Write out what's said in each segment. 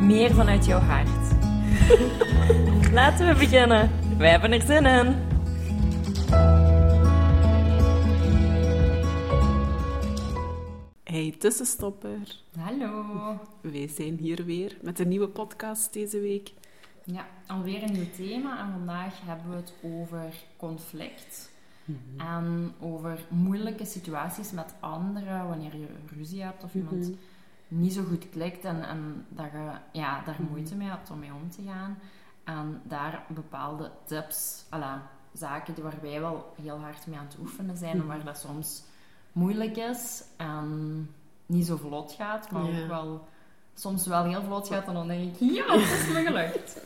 meer vanuit jouw hart. Laten we beginnen. Wij hebben er zin in. Hey tussenstopper, Hallo. wij zijn hier weer met een nieuwe podcast deze week. Ja, alweer een nieuw thema en vandaag hebben we het over conflict. En over moeilijke situaties met anderen, wanneer je ruzie hebt of iemand Mhm. Niet zo goed klikt en, en dat je ja, daar moeite mee hebt om mee om te gaan. En daar bepaalde tips, alla, zaken die waar wij wel heel hard mee aan het oefenen zijn en waar dat soms moeilijk is en niet zo vlot gaat, maar Ja. ook wel soms wel heel vlot gaat en dan denk ik, ja, het is me gelukt.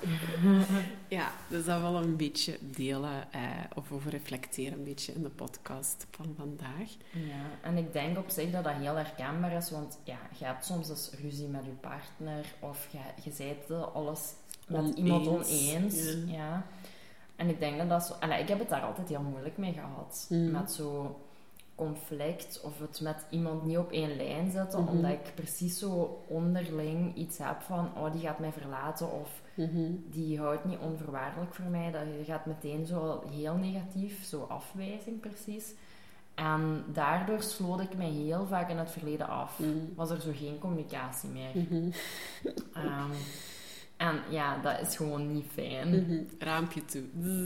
Ja, dus dat wel een beetje delen eh, of over reflecteren een beetje in de podcast van vandaag. Ja, en ik denk op zich dat dat heel herkenbaar is, want ja, je hebt soms dus ruzie met je partner of je, je bent eh, alles met Oneens, iemand oneens. ja. Ja. En ik denk dat dat zo... allee, ik heb het daar altijd heel moeilijk mee gehad. Mm. Met zo conflict of het met iemand niet op één lijn zetten, Mhm. omdat ik precies zo onderling iets heb van, oh, die gaat mij verlaten of Mhm. die houdt niet onvoorwaardelijk voor mij. Dat je gaat meteen zo heel negatief, zo afwijzing precies. En daardoor sloot ik mij heel vaak in het verleden af. Mhm. Was er zo geen communicatie meer. Mhm. En ja, dat is gewoon niet fijn. Mhm. Raampje toe.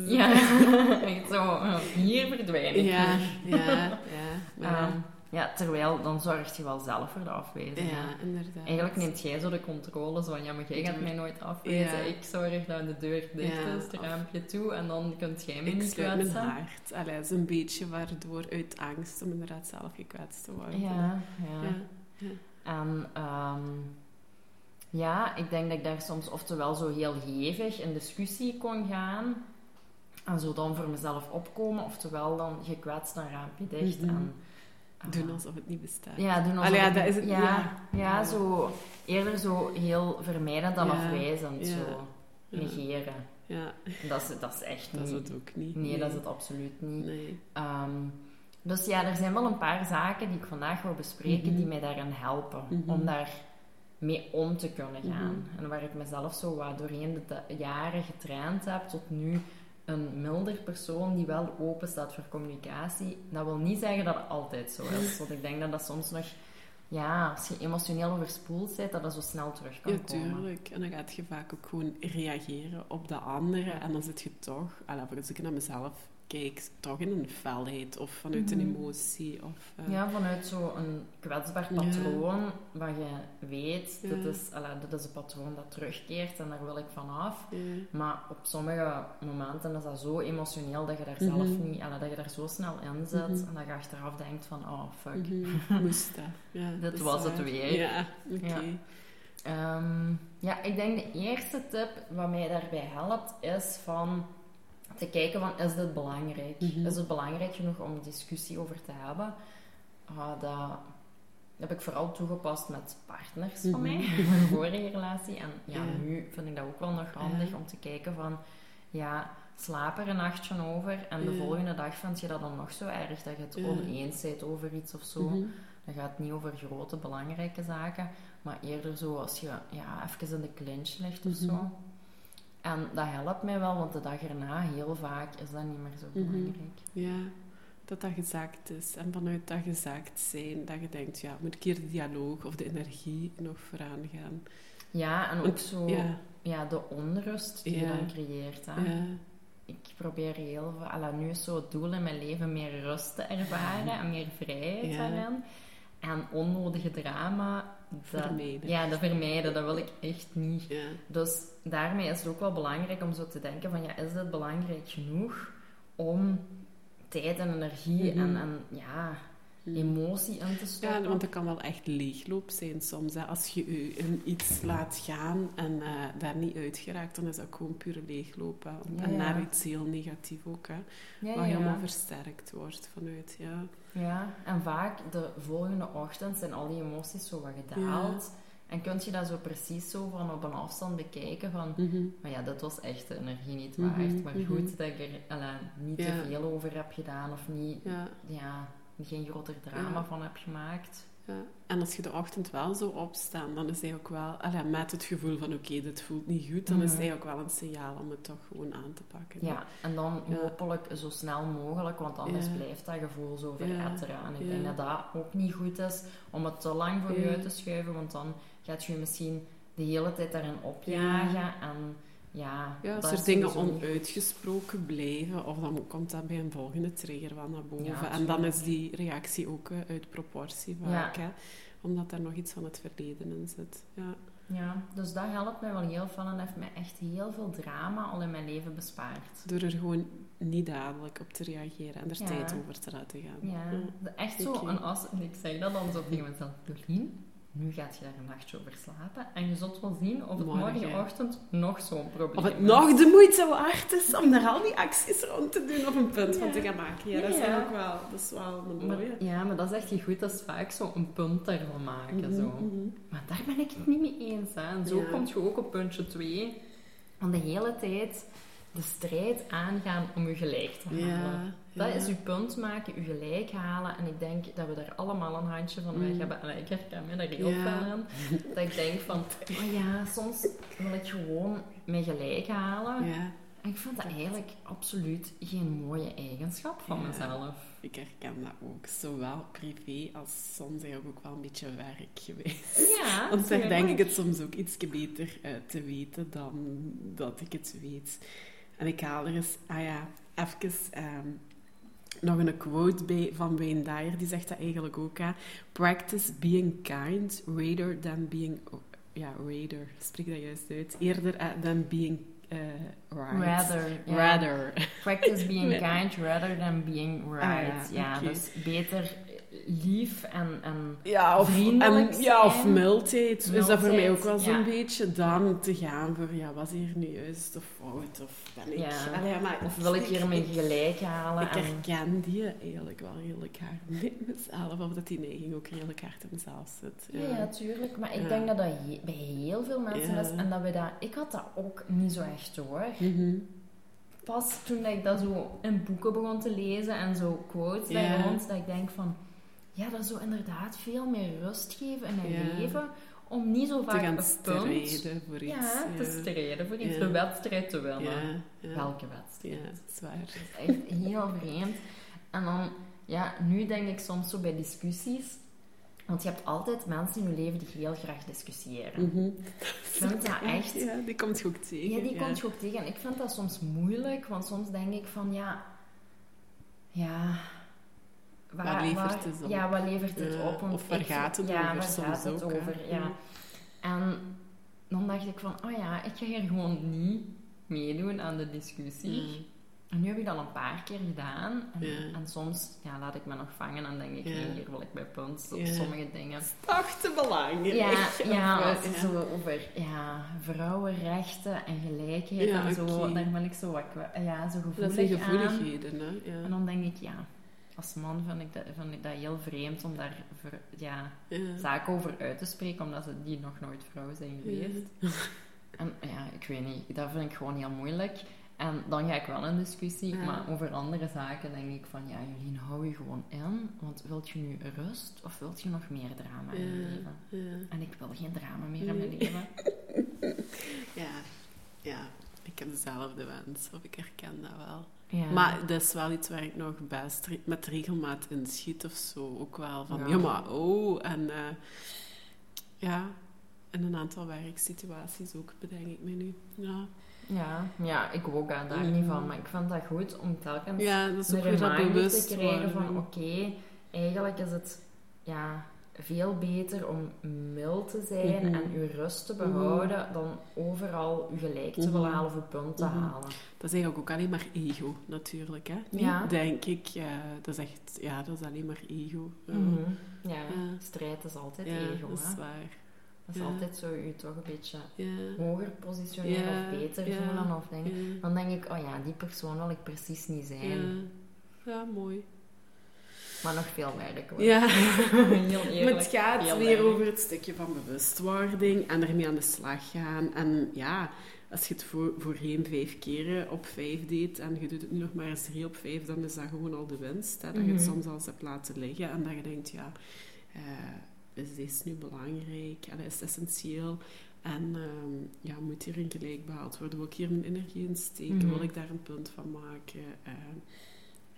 Ja, echt zo, hier verdwijn ik. Ja, ja, ja. Ja, Ehm, ja, terwijl dan zorg je wel zelf voor de afwijzing. ja inderdaad. Eigenlijk neemt jij zo de controle, zo van ja, maar jij gaat mij nooit afwijzen. Ja. Ik zorg dat de deur dicht Ja, is, het raampje toe en dan kunt jij me Ik niet mijn kwetsen. hart. Allee, dat is een beetje waardoor uit angst om inderdaad zelf gekwetst te worden. Ja, ja. Ja. En ehm, ja, ik denk dat ik daar soms oftewel zo heel hevig in discussie kon gaan en zo dan voor mezelf opkomen, oftewel dan gekwetst een raampje dicht Mhm. en... eh, Doen alsof het niet bestaat. Ja, doen alsof Allee, ja, dat niet- is het- ja, ja. ja, zo eerder zo heel vermijdend dan afwijzend, zo negeren. Ja, Dat is, dat is echt dat is niet... het ook niet. Nee, dat is het absoluut niet. Nee. Ehm, dus ja, er zijn wel een paar zaken die ik vandaag wil bespreken Mhm. die mij daarin helpen. Mhm. Om daar mee om te kunnen gaan. Mhm. En waar ik mezelf zo wat doorheen de jaren getraind heb tot nu een milder persoon die wel open staat voor communicatie. Dat wil niet zeggen dat het altijd zo is. Want ik denk dat dat soms nog... Ja, als je emotioneel overspoeld bent, dat dat zo snel terug kan Ja, komen. tuurlijk. En dan gaat je vaak ook gewoon reageren op de anderen. En dan zit je toch, allee, als ik naar mezelf kijk, toch in een felheid of vanuit een Mhm. emotie. Of, eh, Ja, vanuit zo'n kwetsbaar Ja. patroon, waar je weet, Ja. dit, is, alla, dit is een patroon dat terugkeert en daar wil ik van af. ja. Maar op sommige momenten is dat zo emotioneel dat je daar zelf Mhm. niet, alla, dat je daar zo snel in zit Mhm. en dat je achteraf denkt van, oh fuck. Mhm. Moest dat. Ja, Dit dat was het weer. Ja, oké. Ja. Ehm, ja, ik denk de eerste tip wat mij daarbij helpt, is van te kijken van, is dit belangrijk? Mhm. Is het belangrijk genoeg om discussie over te hebben? Ah, dat heb ik vooral toegepast met partners van Mhm. mij, in mijn vorige relatie. En ja, Ja. nu vind ik dat ook wel nog handig Ja. om te kijken van, ja, slaap er een nachtje over en de Ja. volgende dag vind je dat dan nog zo erg dat je het oneens bent over iets of zo. Mhm. Dan gaat het niet over grote, belangrijke zaken, maar eerder zo als je ja, even in de clinch ligt of Mhm. zo. En dat helpt mij wel, want de dag erna, heel vaak, is dat niet meer zo Mhm. belangrijk. Ja, dat dat gezaakt is. En vanuit dat gezaakt zijn, dat je denkt, ja, moet ik hier de dialoog of de energie nog vooraan gaan? Ja, en ook Want- zo Ja, ja, de onrust die je dan creëert. Hè. ja. Ik probeer heel veel, alla, nu is zo het doel in mijn leven meer rust te ervaren en meer vrijheid daarin. En onnodige drama, dat, Vermijden. ja, dat vermijden, dat wil ik echt niet. Ja. Dus daarmee is het ook wel belangrijk om zo te denken van, ja, is dit belangrijk genoeg om tijd en energie Mhm. en, en ja, emotie in te stoppen. Ja, want dat kan wel echt leegloop zijn soms. Hè. Als je je in iets laat gaan en eh, daar niet uit geraakt, dan is dat gewoon pure leegloop. Hè. Ja, en ja. naar iets heel negatief ook, hè. ja, Wat ja. helemaal versterkt wordt vanuit, ja. Ja, en vaak de volgende ochtend zijn al die emoties zo wat gedaald. En kun je dat zo precies zo van op een afstand bekijken van... Mhm. Maar ja, dat was echt de energie niet Mhm, waard. Maar mhm. goed dat ik er alla, niet Ja. te veel over heb gedaan of niet, Ja, ja, geen groter drama Ja. van heb gemaakt. ja. En als je de ochtend wel zo opstaat, dan is hij ook wel... allee, met het gevoel van, oké, dit voelt niet goed, dan is Mhm. hij ook wel een signaal om het toch gewoon aan te pakken. Ja, en dan Ja. hopelijk zo snel mogelijk, want anders Ja. blijft dat gevoel zo veretteren. En ik denk dat dat ook niet goed is om het te lang voor je uit te schuiven, want dan gaat je je misschien de hele tijd daarin opjagen. En ja, Ja, als er dingen onuitgesproken blijven, of dan komt dat bij een volgende trigger wel naar boven. Ja, en dan is die reactie ook eh, uit proportie vaak, hè? omdat daar nog iets van het verleden in zit. Ja. Ja, dus dat helpt mij wel heel veel en heeft mij echt heel veel drama al in mijn leven bespaard. Door er gewoon niet dadelijk op te reageren en er Ja. tijd over te laten gaan. Ja, echt zo een as. En ik zeg dat dan zo tegen mezelf, Doreen, nu gaat je daar een nachtje over slapen en je zult wel zien of het Morgen. morgenochtend nog zo'n probleem Of het is. nog de moeite waard is om daar al die acties rond te doen of een punt van te gaan maken. Ja, dat is ja. ook wel, dat is wel een Maar, mooie. ja, maar dat is echt goed. Dat is vaak zo een punt daarvan maken. Mhm, Zo. mhm. Maar daar ben ik het niet mee eens. Hè. En zo kom je ook op puntje 2. Van de hele tijd de strijd aangaan om je gelijk te halen. Ja, Dat ja. is je punt maken, je gelijk halen. En ik denk dat we daar allemaal een handje van weg Mm. hebben. En ik herken me daar heel veel aan. Dat ik denk van, oh ja, soms wil ik gewoon mij gelijk halen. Ja, En ik vind dat eigenlijk absoluut geen mooie eigenschap van mezelf. ik herken dat ook. Zowel privé als soms eigenlijk ook wel een beetje werk geweest. Ja, Want daar denk ik het soms ook iets beter te weten dan dat ik het weet. En ik haal er eens, ah ja, even ehm, nog een quote bij van Wayne Dyer. Die zegt dat eigenlijk ook. Hè. Practice being kind rather than being... ja, rather. Spreek dat juist uit. Eerder eh, than being eh, right. Rather. Rather. Practice being kind rather than being right. Ah, ja, ja, dus beter lief en, en Ja, of, Vriendelijk en, ja, of mildheid. Is dat voor mij ook wel zo'n ja. beetje dan te gaan voor, ja, was hier nu juist of fout? Of ben ik... Ja. Allee, maar of wil ik hier mijn gelijk halen. Ik en, herken die eigenlijk wel redelijk hard in mezelf, of dat die neiging ook redelijk hard in mezelf zit. ja, ja, tuurlijk. Maar ik denk dat dat he- bij heel veel mensen is. En dat we dat... Ik had dat ook niet zo echt hoor. Mhm. Pas toen ik dat zo in boeken begon te lezen en zo quotes Ja. daar rond, dat ik denk van... Ja, dat zou inderdaad veel meer rust geven in mijn Ja. leven. Om niet zo Te vaak gaan een punt... strijden voor iets. Ja, te strijden voor iets. Ja. De wedstrijd te winnen. Ja, ja. Welke wedstrijd? Ja, dat is waar. Dat is echt heel vreemd. En dan, ja, nu denk ik soms zo bij discussies. Want je hebt altijd mensen in je leven die heel graag discussiëren. Ik vind dat echt... Ja, die komt je ook tegen. Ja, die komt je ook tegen. En ik vind dat soms moeilijk, want soms denk ik van, ja... Ja... Waar levert het op? Ja, wat levert het Ja, op? Want of waar ik- gaat het ja, over waar soms gaat het ook, over? Ja. Ja. En dan dacht ik van, oh ja, ik ga hier gewoon niet meedoen aan de discussie. Mm. En nu heb ik dat een paar keer gedaan. En, soms ja, laat ik me nog vangen en denk ik, nee, hier wil ik bij punt op sommige dingen. Toch te belangrijk. Ja, als eh, zo over ja, vrouwenrechten en gelijkheid Ja, en zo, oké. daar ben ik zo, wat, ja, zo Dat zijn aan. gevoeligheden, hè. Ja. En dan denk ik, ja, als man vind ik dat, ik dat heel vreemd om daar ja, Ja. zaken over uit te spreken, omdat ze die nog nooit vrouw zijn geweest. En ja, ik weet niet, dat vind ik gewoon heel moeilijk. En dan ga ik wel in discussie, Ja. maar over andere zaken denk ik van, ja, Jolien, hou je gewoon in. Want wilt je nu rust of wilt je nog meer drama in je leven? En ik wil geen drama meer in mijn leven. Ja, ja, ik heb dezelfde wens, of ik herken dat wel. Ja. Maar dat is wel iets waar ik nog best met regelmaat in schiet of zo. Ook wel van, Ja. ja, maar oh. En eh, ja, in een aantal werksituaties ook, bedenk ik me nu. Ja, ja, ja, ik ook aan daar Mm. niet van. Maar ik vind dat goed om telkens ja dat is de ook dat reminder bewust te krijgen van, oké, eigenlijk is het... Ja, veel beter om mild te zijn Mhm. en je rust te behouden dan overal je gelijk te willen Mhm. halen of je punt te Mhm. halen. Dat is eigenlijk ook alleen maar ego, natuurlijk. Hè? Ja. Denk ik. Dat is echt... Ja, dat is alleen maar ego. Ja. Mhm. Strijd is altijd ego. dat is hè. waar. Dat is Ja. altijd zo je toch een beetje Ja. hoger positioneren Ja, of beter voelen of denken. Ja. Dan denk ik, oh ja, die persoon wil ik precies niet zijn. Ja, mooi. Maar nog veel hoor. Ja. Maar het gaat heel weer erg. over het stukje van bewustwording en ermee aan de slag gaan. En ja, als je het voor, voorheen vijf keren op vijf deed en je doet het nu nog maar eens drie op vijf, dan is dat gewoon al de winst. Hè? Dat je het Mhm. soms al hebt laten liggen en dat je denkt, ja, eh, is deze nu belangrijk en is het essentieel? En ehm, ja, moet hierin gelijk behaald worden? Wil ik hier mijn energie in steken? Mhm. Wil ik daar een punt van maken? Eh,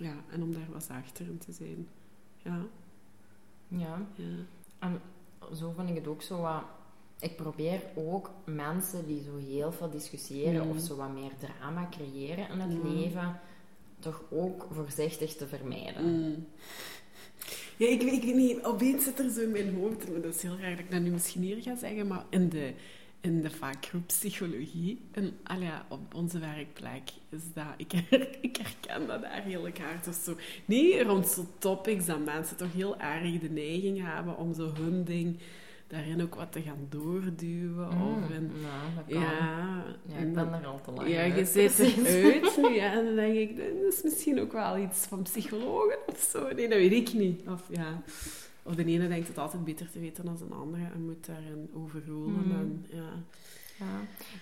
ja, en om daar wat zachter in te zijn. Ja, Ja, ja. en zo vind ik het ook zo wat... Ik probeer ook mensen die zo heel veel discussiëren Mhm. of zo wat meer drama creëren in het Ja. leven, toch ook voorzichtig te vermijden. Mm. Ja, ik, weet- ik weet niet, opeens zit er zo in mijn hoofd, dat is heel raar dat ik dat nu misschien hier ga zeggen, maar in de, in de vakgroep psychologie, en ja, op onze werkplek, is dat, ik, ik herken dat daar heel hard. Of zo. Niet rond zo'n topics dat mensen toch heel erg de neiging hebben om zo hun ding daarin ook wat te gaan doorduwen. Mm, Of in, nou, dat kan. ja, Ja, ik ben er al te lang ja, je zit eruit nu, ja, en dan denk ik, dat is misschien ook wel iets van psychologen of zo. Nee, dat weet ik niet. Of, ja. Of de ene denkt het altijd beter te weten dan een andere en moet daarin overroelen. Mhm. En, ja. Ja.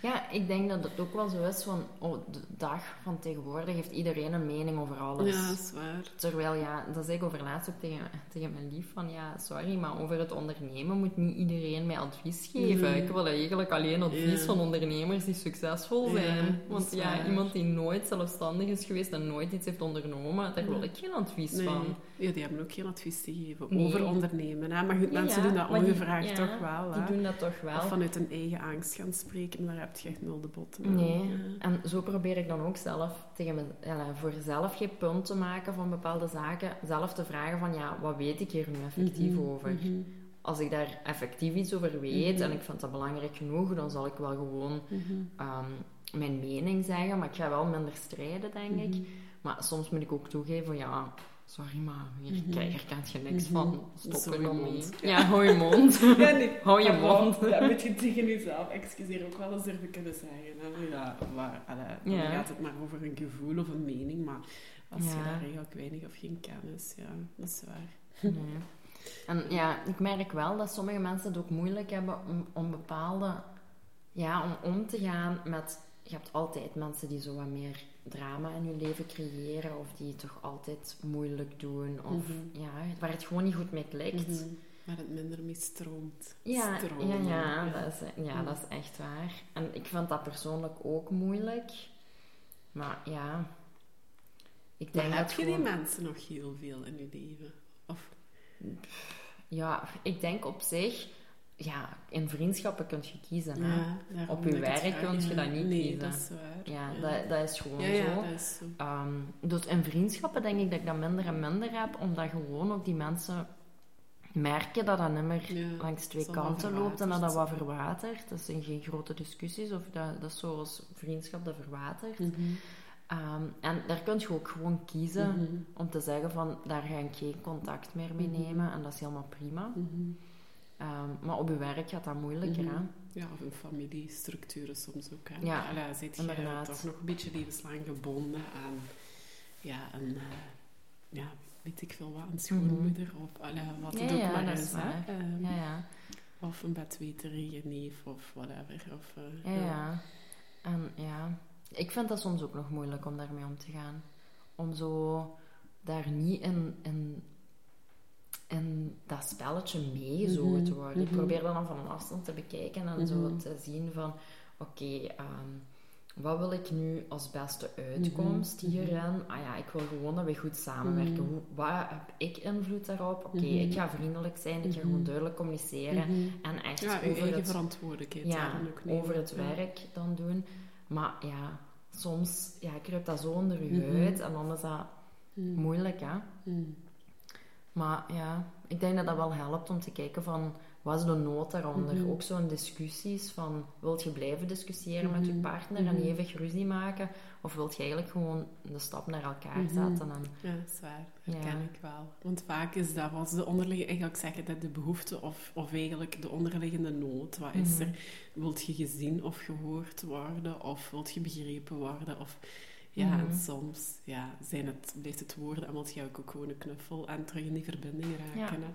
ja, ik denk dat het ook wel zo is van... Oh, de dag van tegenwoordig heeft iedereen een mening over alles. ja, dat is waar. Terwijl, ja, dat zei ik over laatst ook tegen, tegen mijn lief, van ja, sorry, maar over het ondernemen moet niet iedereen mij advies geven. Nee. Ik wil eigenlijk alleen advies Ja. van ondernemers die succesvol zijn. Want ja, iemand die nooit zelfstandig is geweest en nooit iets heeft ondernomen, daar wil ik geen advies Nee. van. Ja, die hebben ook geen advies te geven Nee. over ondernemen. Hè? Maar goed, Ja, mensen ja, doen dat die- ongevraagd toch wel. Die Hè? doen dat toch wel. Of vanuit een eigen angst gaan spreken, maar daar heb je echt nul de botten aan. Nee, en zo probeer ik dan ook zelf tegen me, ja, voor zelf geen punt te maken van bepaalde zaken. Zelf te vragen van, ja, wat weet ik hier nu effectief Mhm, over? mhm, Als ik daar effectief iets over weet Mhm. en ik vind dat belangrijk genoeg, dan zal ik wel gewoon ehm, mijn mening zeggen. Maar ik ga wel minder strijden, denk ik. Maar soms moet ik ook toegeven van, ja, sorry, maar hier, hier kan je niks Mhm. van. Stop je mond. Ja, hou je mond. Ja, nee. Hou je mond. Ja, moet je tegen jezelf, excuseer, ook wel eens durven kunnen zeggen. Hè? Ja, waar, allee, dan Ja. gaat het maar over een gevoel of een mening, maar als je daar eigenlijk weinig of geen kennis, ja, dat is waar. Nee. En ja, ik merk wel dat sommige mensen het ook moeilijk hebben om, om bepaalde... Ja, om om te gaan met... Je hebt altijd mensen die zo wat meer drama in hun leven creëren, of die het toch altijd moeilijk doen, of Mhm. ja, waar het gewoon niet goed mee klikt. Mhm. Maar het minder mee stroomt. Ja, ja, ja, Dat is, ja, Mhm. dat is echt waar. En ik vind dat persoonlijk ook moeilijk. Maar ja, ik Maar denk heb dat je die mensen nog heel veel in je leven? Of, Ja, ik denk op zich... Ja, in vriendschappen kun je kiezen, hè. Op je werk vraag. kun je Ja, dat niet nee, kiezen. dat is waar. Ja, Dat, dat is gewoon zo. dat is zo. Ehm, dus in vriendschappen denk ik dat ik dat minder en minder heb, omdat gewoon ook die mensen merken dat dat Ja, langs twee kanten loopt en dat dat wat verwatert. Dat zijn geen grote discussies, of dat, dat is zoals vriendschap dat verwatert. Mhm. Ehm, en daar kun je ook gewoon kiezen Mhm. om te zeggen van, daar ga ik geen contact meer mee Mhm. nemen en dat is helemaal prima. Ehm, maar op je werk gaat dat moeilijker, Mhm. hè. Ja, of in familiestructuren soms ook. Hè. Ja, Allee, zit je inderdaad. toch nog een beetje levenslang gebonden aan, ja, een, eh, ja, weet ik veel wat, een schoonmoeder of allee, wat het Mhm. Ja, ook ja, maar is. hè. Ehm, Ja, ja. Of een bedweterige neef of whatever. Of, eh, Ja, ja. En ja, ik vind dat soms ook nog moeilijk om daarmee om te gaan. Om zo daar niet in, in, in dat spelletje meegezogen te Mhm, worden. Ik mhm. probeer dat dan van een afstand te bekijken en zo Mhm. te zien van... Oké, ehm, wat wil ik nu als beste uitkomst hierin? Ah ja, ik wil gewoon dat we goed samenwerken. Hoe, wat heb ik invloed daarop? Oké, ik ga vriendelijk zijn, ik ga gewoon duidelijk communiceren. En echt Ja, over eigen het verantwoordelijkheid ja, ook over het Ja. werk dan doen. Maar ja, soms ja, kruipt dat zo onder je huid en dan is dat moeilijk, hè. Maar ja, ik denk dat dat wel helpt om te kijken van wat is de nood daaronder. Mhm. Ook zo'n discussies van wilt je blijven discussiëren met je Mhm. partner en Mhm. eeuwig ruzie maken? Of wilt je eigenlijk gewoon de stap naar elkaar Mhm. zetten? En, Ja, dat is waar. Dat Ja. ken ik wel. Want vaak is dat wat de onderliggende... Eigenlijk zeggen dat de behoefte of, of eigenlijk de onderliggende nood. Wat is er? Wilt je gezien of gehoord worden? Of wilt je begrepen worden? Of... Ja, Mhm. en soms ja, zijn het, blijft het woorden en wilt je ook, ook gewoon een knuffel en terug in die verbinding raken. hè.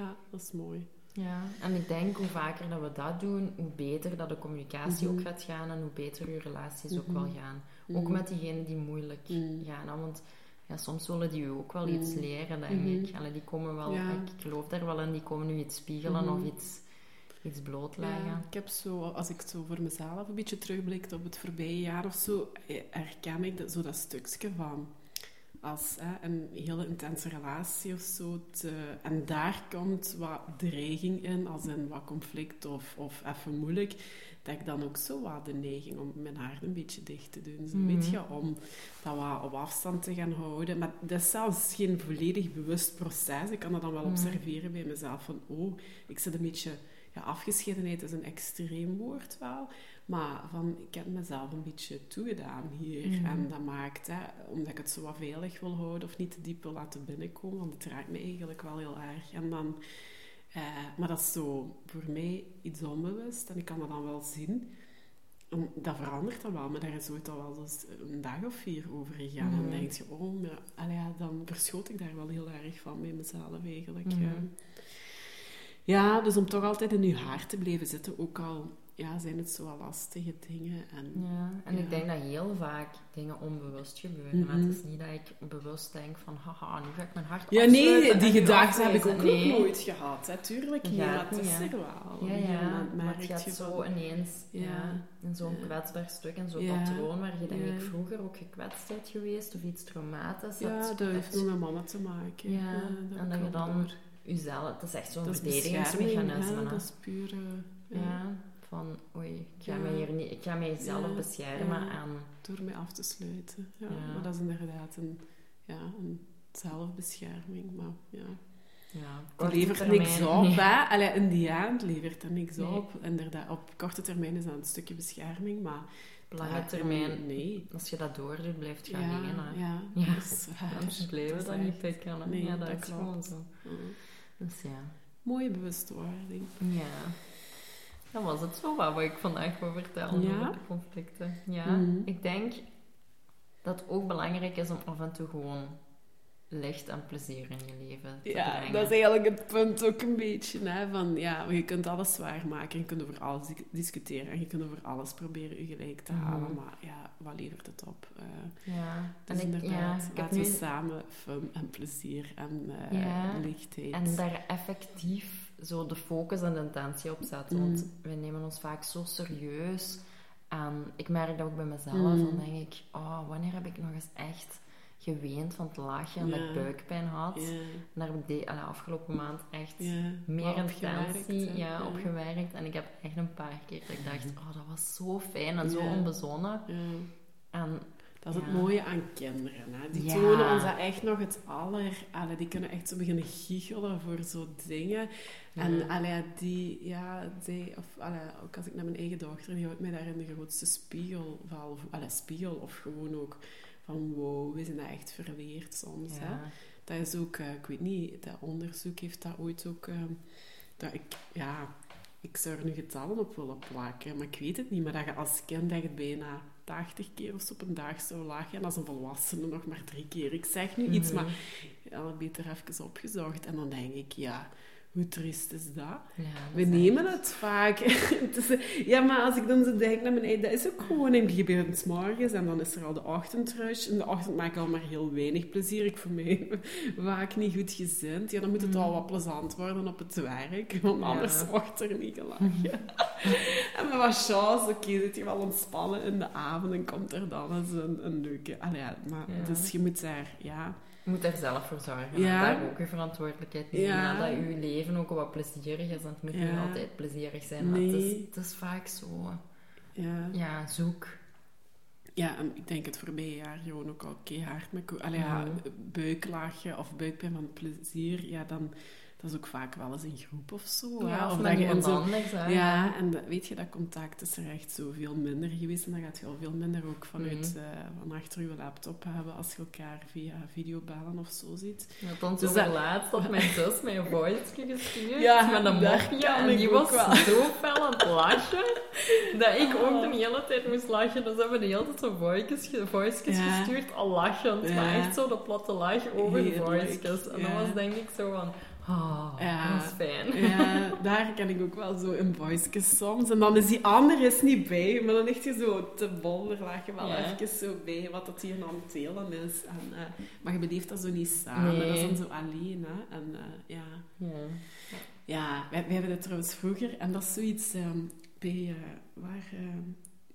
Ja, dat is mooi. ja. en ik denk hoe vaker dat we dat doen, hoe beter dat de communicatie Mhm. ook gaat gaan en hoe beter je relaties ook Mhm. wel gaan. Ook Mhm. met diegenen die moeilijk Mhm. gaan. Want ja, soms willen die ook wel iets Mhm. leren, denk Mhm. ik. Allee, die komen wel, Ja. ik geloof daar wel in, die komen nu iets spiegelen Mhm. of iets, iets blootleggen. Ja, ik heb zo, als ik zo voor mezelf een beetje terugblik op het voorbije jaar of zo, eh, herken ik dat, zo dat stukje van als hè, een hele intense relatie of zo, te- en daar komt wat dreiging in, als in wat conflict of, of even moeilijk, dat ik dan ook zo wat de neiging om mijn haar een beetje dicht te doen. Zo, Mhm. Weet je, om dat wat op afstand te gaan houden. Maar dat is zelfs geen volledig bewust proces. Ik kan dat dan wel Mhm. observeren bij mezelf, van oh, ik zit een beetje ja, afgescheidenheid is een extreem woord wel. Maar van, ik heb mezelf een beetje toegedaan hier. Mhm. En dat maakt, hè, omdat ik het zo wat veilig wil houden of niet te diep wil laten binnenkomen, want het raakt me eigenlijk wel heel erg. En dan, eh, maar dat is zo voor mij iets onbewust en ik kan dat dan wel zien. En dat verandert dan wel, maar daar is ooit al wel eens een dag of vier over gegaan. En Mhm. dan denk je, oh, maar, ja, dan verschoot ik daar wel heel erg van bij mezelf eigenlijk. Mhm. Ja, dus om toch altijd in je haar te blijven zitten, ook al ja, zijn het zo wel lastige dingen. En, Ja, en Ja. ik denk dat heel vaak dingen onbewust gebeuren. Mhm. Het is niet dat ik bewust denk van, haha, nu ga ik mijn hart Ja, nee, die en nu gedachte heb ik ook. Nee. nog nooit gehad. Hè. Tuurlijk Ja, maar het is ja. er wel. Ja, ja, maar het gaat je zo van- ineens ja. Ja. in zo'n Ja. kwetsbaar stuk, in zo'n Ja. patroon waar je denk Ja. ik vroeger ook gekwetst bent geweest of iets traumatisch. Ja, dat, dat heeft met mama te maken. Ja, en dat je dan door. Jezelf, het is echt zo'n Dat is verdedigingsmechanisme. hè. Dat is puur... eh, ja, ja, van oei, ik ga, Ja. mij hier niet, ik ga mijzelf Ja, beschermen ja. en Door mij af te sluiten. Ja, Ja. Maar dat is inderdaad een, ja, een zelfbescherming. Maar ja, ja, die levert termijn- niks op. Nee. Hè? Allee, in die end levert er niks Nee. op. Inderdaad, op korte termijn is dat een stukje bescherming, maar... Op lange termijn, Nee. als je dat doordoet, blijft je Ja, hè. ja, Ja. dat. Anders blijven Dat dat niet pikken. Nee, ja, dat, dat is klopt. gewoon zo. Mm. Dus ja. Mooie bewustwording. Ja. Dat was het zo wat ik vandaag wil vertellen Ja? over de conflicten. Ja, Mhm. ik denk dat het ook belangrijk is om af en toe gewoon licht en plezier in je leven te Ja, brengen. dat is eigenlijk het punt ook een beetje. Hè, van, ja, je kunt alles zwaar maken, je kunt over alles di- discussiëren en je kunt over alles proberen je gelijk te halen. Mhm. Maar ja, wat levert het op? Eh, Ja, dus en ik, ja, inderdaad, ik heb laten nu... we samen fun en plezier en eh, Ja, lichtheid. En daar effectief zo de focus en de intentie op zetten. Mm. Want wij nemen ons vaak zo serieus. En ik merk dat ook bij mezelf. Mm. Dan denk ik, oh, wanneer heb ik nog eens echt geweend van het lachen en dat ik buikpijn had. Ja, En daar heb ik de allee, afgelopen maand echt ja, meer opgewerkt, intentie ja, op gewerkt. En ik heb echt een paar keer dat ik dacht, oh, dat was zo fijn en zo onbezonnen. En Dat is het mooie aan kinderen. Hè. Die tonen ons dat echt nog het aller... Allee, die kunnen echt zo beginnen giechelen voor zo dingen. En allee, die, ja, die, of, allee, ook als ik naar mijn eigen dochter, die houdt mij daar in de grootste spiegel van. Allee, spiegel of gewoon ook van wow, we zijn dat echt verleerd soms. Hè. ja. Dat is ook, eh, ik weet niet, dat onderzoek heeft dat ooit ook... eh, dat ik, ja, ik zou er nu getallen op willen plakken, maar ik weet het niet. Maar dat je als kind dat je bijna 80 keer of zo op een dag zou lachen. En als een volwassene nog maar drie keer. Ik zeg nu iets, Mhm. maar ja, beter even opgezocht. En dan denk ik, ja, hoe triest is dat? Ja, dat We is nemen echt- het vaak. Het is- ja, maar als ik dan zo denk naar mijn eigen, dat is ook gewoon, ik gebeurt s morgens en dan is er al de ochtendrush. In de ochtend maak ik al maar heel weinig plezier. Ik voor mij vaak niet goed gezind. Ja, dan moet het Mhm. al wat plezant worden op het werk, want Ja. anders wordt er niet gelachen. en met wat chance, oké, zit je wel ontspannen in de avond en komt er dan eens een, een leuke... Allee, maar, Ja. Dus je moet daar, ja... Je moet er zelf voor zorgen. Ja. Daar ook je verantwoordelijkheid nemen. Ja. Dat je leven ook wat plezierig is. En het moet niet altijd plezierig zijn. Maar het, is, het is vaak zo... ja. Ja, zoek. Ja, ik denk het voorbije jaar gewoon ook al keihard met... Allee, ja, buiklaagje of buikpijn van plezier, ja, dan... Dat is ook vaak wel eens in groep of zo. Ja, of dat je in zo anders. Ja, en dat- weet je, dat contact is er echt zoveel minder geweest. En dan gaat je al veel minder ook vanuit, eh, van achter je laptop hebben als je elkaar via videobellen of zo ziet. Want dan Dus dat- laatst had mijn zus mij een voice gestuurd Ja, met een kan en die was wel. zo fel aan het lachen dat ik Oh. ook de hele tijd moest lachen. Dus hebben we de hele tijd zo Ja. gestuurd, al lachend, Ja. maar echt zo de platte lach over voices. En dat was denk ik zo van, ah, Ja. dat is fijn. Ja, daar kan ik ook wel zo een voice soms. En dan is die ander is niet bij, maar dan ligt je zo te bol, er lag je wel Ja. even zo bij wat dat hier aan het delen is. En, eh, maar je beleeft dat zo niet samen, Nee. dat is dan zo alleen. Hè? En eh, ja... Ja. Ja, wij, wij hebben dat trouwens vroeger, en dat is zoiets ehm, bij, eh, waar, ehm,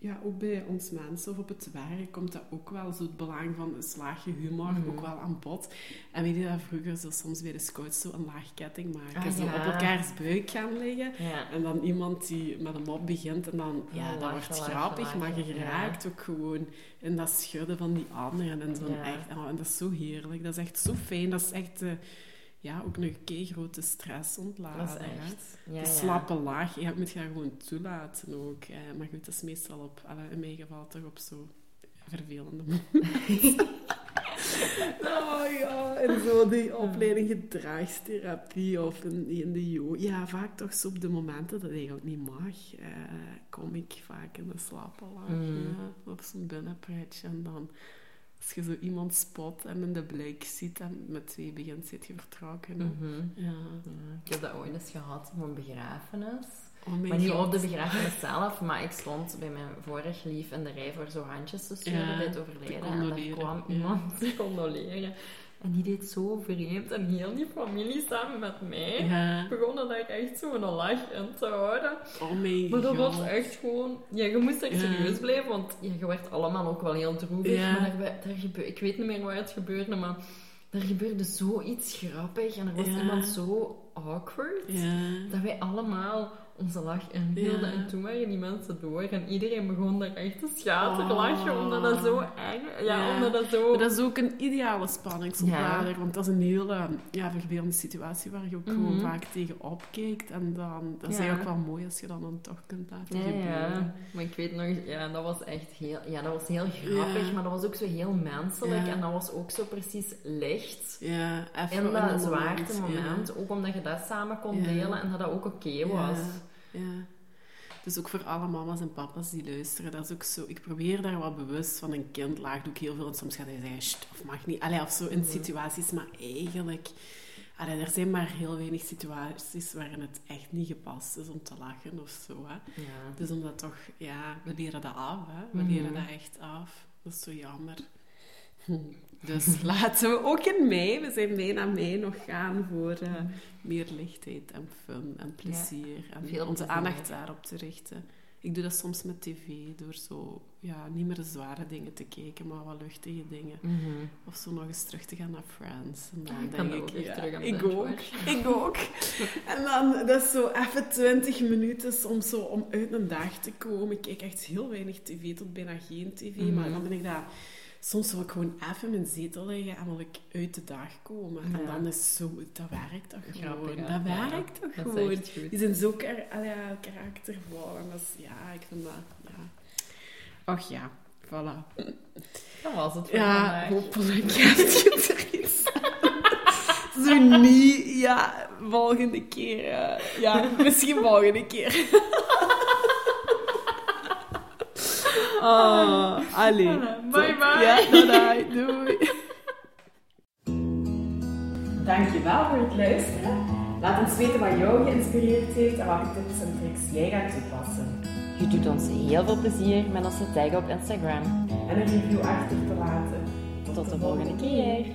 ja, ook bij ons mensen of op het werk komt dat ook wel zo het belang van een slaagje humor Mhm. ook wel aan bod. En we deden dat vroeger zo soms bij de scouts zo een laag ketting maken, Ah, zo ja. op elkaars buik gaan liggen. Ja. En dan iemand die met een mop begint en dan, ja, Ja, dat wordt lachen, grappig, maar je raakt ook gewoon in dat schudden van die anderen. En, Ja. echt, oh, en dat is zo heerlijk, dat is echt zo fijn. Dat is echt, eh, ja, ook een kei grote stress ontladen. Ja, De ja. slappe laag, ja, moet je dat gewoon toelaten ook. maar goed, dat is meestal op, in mijn geval toch op zo vervelende momenten. oh ja, en zo die opleiding gedragstherapie of in, in de jo. Ja, vaak toch zo op de momenten dat het eigenlijk niet mag, eh, kom ik vaak in de slappe laag. Mm. Ja, op zo'n binnenpretje. En dan, als je zo iemand spot en in de blik ziet en met twee begint, zit je vertrokken. hè. Mhm. Ja. Ja, Ik heb dat ooit eens gehad op een begrafenis. Oh Maar niet god. op de begrafenis zelf, maar ik stond bij mijn vorig lief in de rij voor zo handjes te sturen Ja, bij het te overlijden. En daar kwam iemand te condoleren. En die deed zo vreemd. En heel die familie samen met mij Ja. begonnen daar echt zo een lach in te houden. Oh mijn Maar dat god. was echt gewoon... Ja, je moest echt Ja. serieus blijven, want ja, je werd allemaal ook wel heel droevig. Maar daar, daar gebe- ik weet niet meer waar het gebeurde, maar er gebeurde zoiets grappig. En er was Ja. iemand zo awkward. Ja. Dat wij allemaal onze lach inhielden. Ja. En toen waren die mensen door. En iedereen begon daar echt te schater Oh. lachen. Omdat dat zo eng... Ja, Ja. omdat dat zo... Maar dat is ook een ideale spanningsoplader, want dat is een hele ja, vervelende situatie waar je ook gewoon Mhm. vaak tegen opkijkt. En dan, dat is eigenlijk wel mooi als je dat dan toch kunt laten Ja, gebeuren. ja, maar ik weet nog, ja, dat was echt heel, ja, dat was heel grappig, maar dat was ook zo heel menselijk en dat was ook zo precies licht. Ja, even In een dat zwaarte moment, ook omdat je dat samen kon delen en dat dat ook oké was. Ja. Dus ook voor alle mama's en papa's die luisteren, dat is ook zo. Ik probeer daar wel bewust van een kind laag, doe ik heel veel. En soms gaat hij zeggen, "Sst, of mag niet. Allee, of zo in situaties, maar eigenlijk. Allee, er zijn maar heel weinig situaties waarin het echt niet gepast is om te lachen of zo. Hè. Ja. Dus omdat toch, ja, we leren dat af. Hè. We Mhm. leren dat echt af. Dat is zo jammer. Dus laten we ook in mei, we zijn bijna mei, nog gaan voor eh, meer lichtheid en fun en plezier. en veel onze aandacht daarop te richten. Ik doe dat soms met tv, door zo, ja, niet meer de zware dingen te kijken, maar wat luchtige dingen. Mhm. Of zo nog eens terug te gaan naar Friends. En dan Ik denk ook ik, ja, terug aan ik ook, ik ook. En dan, dat is zo even 20 minuten soms zo om uit een dag te komen. Ik kijk echt heel weinig tv, tot bijna geen tv. Mhm. Maar dan ben ik daar... Soms wil ik gewoon even in mijn zetel liggen en wil ik uit de dag komen. En dan is zo... Dat werkt toch Grappig, gewoon. hè? Dat Ja, werkt toch Dat gewoon. Die zijn zo kar ja, karaktervol. En dat is... Ja, ik vind dat... Ja. Och ja, voilà. Dat was het voor Ja, vandaag. hopelijk heeft je er iets. Zo niet, ja, volgende keer. eh, ja, misschien volgende keer. Oh, allee. Bye, Tot- bye. Ja, doei, doei. Dankjewel voor het luisteren. Laat ons weten wat jou geïnspireerd heeft en welke tips en tricks jij gaat toepassen. Je doet ons heel veel plezier met onze tag op Instagram. En een review achter te laten. Tot de volgende keer.